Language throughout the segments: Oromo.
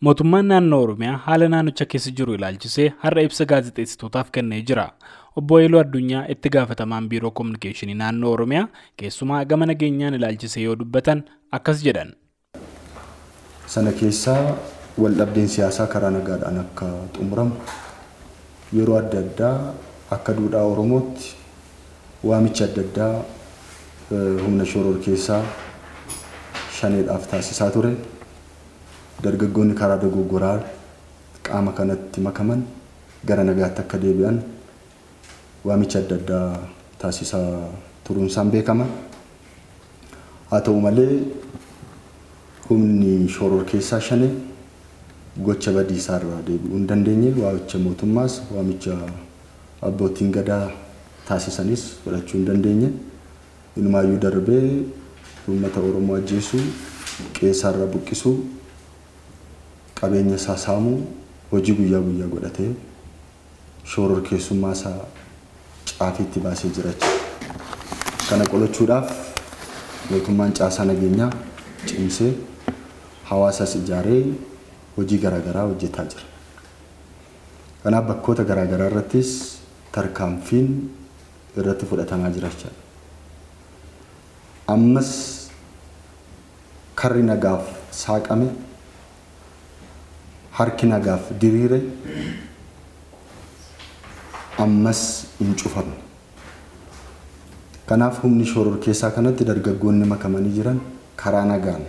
Mootummaan naannoo Oromiyaa haala naannicha keessa jiru ilaalchisee har'a ibsa gaazexeessitootaaf kennee jira. Obbo Haayiluu Addunyaa itti gaafatamaan biiroo koominikeeshinii naannoo Oromiyaa keessumaa gama nageenyaan ilaalchisee yoo dubbatan akkas jedhan. Sana keessaa waldhabdeen siyaasaa karaa nagaadhaan akka xumuramu yeroo adda addaa akka duudhaa Oromootti waamicha adda addaa humna shoror keessaa shaneedhaaf taasisaa ture. Dargaggoonni karaa dogoggoraa qaama kanatti makaman gara nagaatti akka deebi'an waamicha adda addaa taasisaa turuunsaan beekama. Haa ta'u malee humni shoror keessaa shane gocha badiisaa irraa deebi'uu hin dandeenye waamicha mootummaas waamicha abbootiin gadaa taasisanis fudhachuu hin dandeenye. Inumaayyuu darbee uummata Oromoo ajjeesuu, qeessaarra buqqisuu, qabeenya isaa saamuu hojii guyyaa guyyaa godhatee shoror keessummaa isaa caafiitti baasee jira. Kana qolachuudhaaf mootummaan caasaa nageenyaa cimsee hawaasas ijaaree hojii garaagaraa hojjetaa jira. Kanaaf bakkoota garaagaraa irrattis tarkaanfiin irratti fudhatamaa jira jechuudha. Ammas karri nagaaf saaqame harki nagaaf diriire ammas hin cufamne. Kanaaf humni shoror keessaa kanatti dargaggoonni makamanii jiran karaa nagaan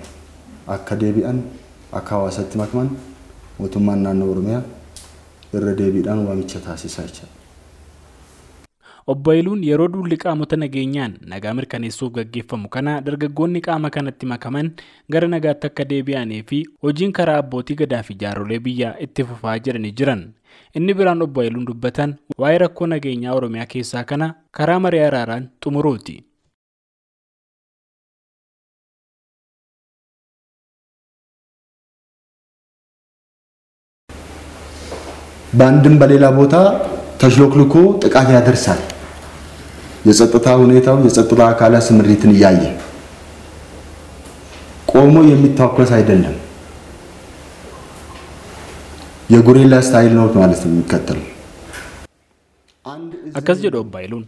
akka deebi'an akka hawaasatti makaman mootummaan naannoo Oromiyaa irra deebiidhaan waamicha taasisaa jechuudha. Obbo Haayiluun yeroo duulli qaamota nageenyaan nagaa mirkaneessuuf gaggeeffamu kana dargaggoonni qaama kanatti makaman gara nagaatti akka deebi'anii fi hojiin karaa abbootii gadaa fi jaarolee biyyaa itti fufaa jedhanii jiran. Inni biraan obbo Haayiluun dubbatan waa'ee rakkoo nageenyaa Oromiyaa keessaa kana karaa marii araaraan xumuruuti. በአንድም በሌላ ቦታ ተሽሎክልኮ ጥቃት ያደርሳል። የጸጥታ ሁኔታው የጸጥታ አካላት ስምሪትን እያየ ቆሞ የሚታኮስ አይደለም። የጉሪላ ስታይል ነው ማለት ነው የሚከተለው። አከስ ጀዶን ባይሉን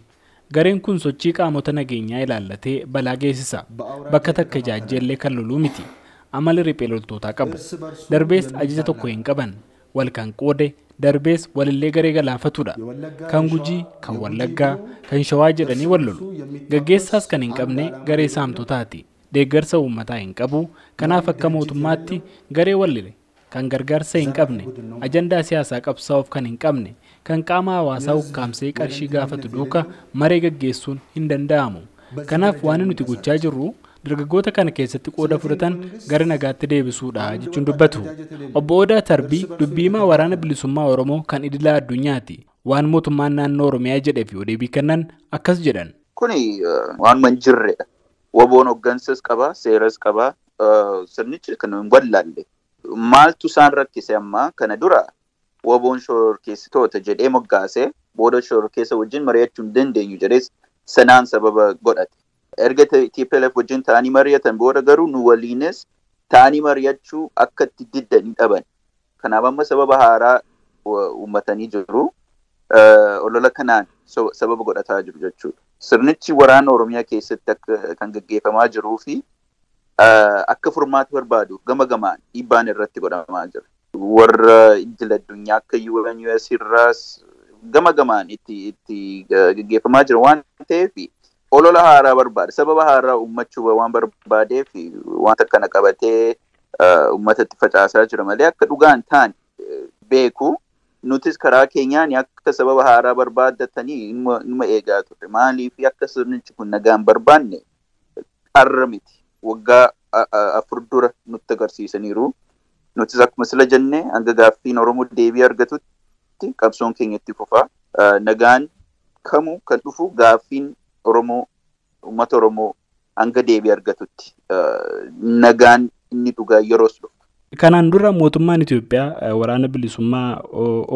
gareen kun sochii qaamota nageenyaa ilaallatee balaa geessisa bakka takka jaajjeellee kan loluu miti amala riphee loltootaa darbees ajaja qaban Wal kan qoode darbees walillee garee galaafatudha. Kan gujii, kan wallaggaa, kan shawaa jedhanii wal lolu. Gaggeessaas kan hin qabne garee saamtotaati. Deeggarsa uummataa hin qabu. Kanaaf akka mootummaatti garee wallile. Kan gargaarsa hin qabne, ajandaa siyaasaa qabsaa'uuf kan hin qabne, kan qaama hawaasaa ukkaamsee qarshii gaafatu duuka maree gaggeessuun hin danda'amu. Kanaaf waan nuti gochaa jirru dargaggoota kana keessatti qooda fudhatan gara nagaatti deebisuudha jechuun dubbatu. Obbo Odaa Tarbii dubbiimaa waraana bilisummaa Oromoo kan idilaa addunyaati. Waan mootummaan naannoo Oromiyaa jedhee fi odeebii kennan akkas jedhan. Kuni waanuma hin jirredha. Waboon hooggansas qaba, seeras qaba. Sirnichi kan hin wallaalle. Maaltu isaan rakkise amma kana dura waboon shororkeessitoota jedhee moggaasee booda shororkeessa wajjin mari'achuu hin dandeenyu jedhees sanaan sababa godhate. Erga TPLF wajjin ta'anii mari'atan booda garuu nu waliinis ta'anii mari'achuu akka itti diddanii dhaban. Kanaaf amma sababa haaraa uummatanii jiru. Olola kanaan sababa godhataa jiru jechuudha. Sirnichi waraana Oromiyaa keessatti kan gaggeeffamaa jiruu fi akka furmaata barbaadu gama gamaan dhiibbaan irratti godhamaa jira. Warra idil addunyaa akka UN US irraas gama gamaan itti gaggeeffamaa jira waan ta'eef olola haaraa barbaada. Sababa haaraa uummachuu waan barbaadeef wanta kana qabatee uummatatti facaasaa jira malee akka dhugaan ta'an beeku nutis karaa keenyaan akka sababa haaraa barbaaddatanii numa eegaa turre. Maaliif akka sirnichi kun nagaan barbaanne qarra miti. Waggaa afur dura nutti agarsiisaniiru. Nutis akkuma sila jenne hanga gaaffiin Oromoo deebii argatutti qabsoon keenya itti fufa. Nagaan kamuu kan dhufu gaaffiin Oromoo uummata Oromoo hanga deebii argatutti nagaan inni dhugaa yeroos dhufu. Kanaan dura mootummaan Itoophiyaa waraana bilisummaa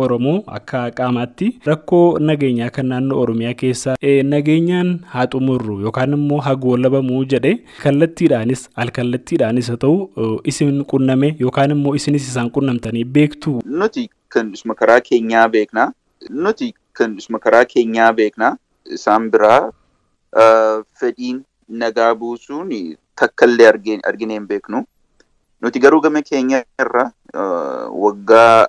Oromoo akka qaamaatti rakkoo nageenyaa kan naannoo Oromiyaa keessaa nageenyaan haa xumurru yookaan immoo haa goolabamuu jedhe kallattiidhaanis alkallattiidhaanis haa ta'u isin qunname yookaan immoo isinis isaan qunnamtanii beektu. Nuti kan karaa keenyaa beekna. Nuti kan karaa keenyaa beekna. Isaan biraa fedhiin nagaa buusuun takkallee arginee hin beeknu. Nuti garuu gama keenya irra waggaa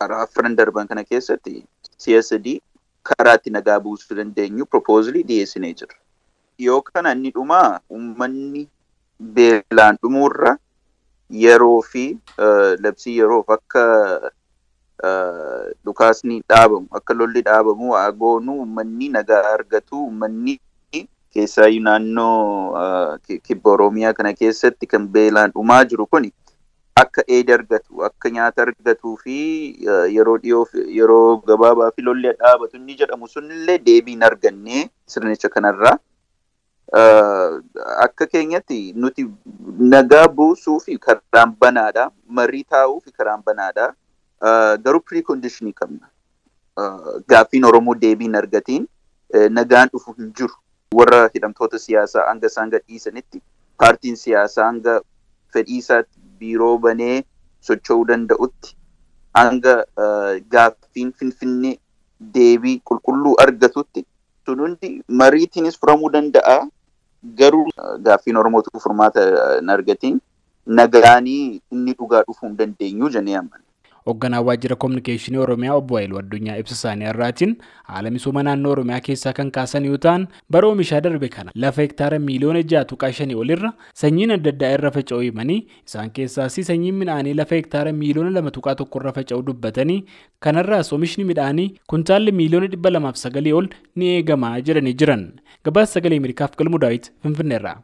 afran darban kana keessatti CSD karaa itti nagaa buusuu dandeenyu propoozilii dhiyeessinee jira. Yoo kana inni dhumaa uummanni beelaan dhumuurra yeroo fi labsii yeroof akka dhukaasni dhaabamu akka lolli dhaabamu agoonu uummanni nagaa argatu uummanni keessaa naannoo kibba Oromiyaa kana keessatti kan beelaan dhumaa jiru kun akka eeda argatu akka nyaata argatuu fi yeroo dhiyoo yeroo gabaabaa fi lolli dhaabatu inni jedhamu sunillee deebiin argannee sirnicha kanarraa. Akka keenyatti nuti nagaa buusuu fi karaan banaadha. Marii taa'uu fi karaan banaadha. Garuu piriikondishinii qabna. Gaaffiin Oromoo deebiin argatiin nagaan dhufu hin jiru. Warra hidhamtoota siyaasaa hanga isaan gadhiisanitti paartiin siyaasaa hanga fedhii isaatti biiroo banee socho'uu danda'utti hanga gaaffiin finfinnee deebii qulqulluu argatutti sun hundi mariitiinis furamuu danda'a. Garuu gaaffiin Oromootu furmaata hin argatiin nagaanii inni dhugaa dhufuu hin dandeenyu jennee amanna. Hoogganaan waajjira kominikeeshinii Oromiyaa obbo Haayiluu Addunyaa ibsa isaanii irraatiin haala misooma naannoo Oromiyaa keessaa kan kaasan yoo ta'an bara oomishaa darbe kana lafa hektaara miiliyoona ja'a tuqaa shanii olirra sanyiin adda addaa irra faca'uu himanii isaan keessaas sanyiin midhaanii lafa hektaara miiliyoona lama tuqaa tokko irra faca'uu dubbatanii kanarraas oomishni midhaanii kuntaalli miiliyoona dhibba lamaaf sagalii ol ni eegamaa jedhanii jiran gabaasa sagalee Ameerikaaf galmu daawit Finfinneerraa.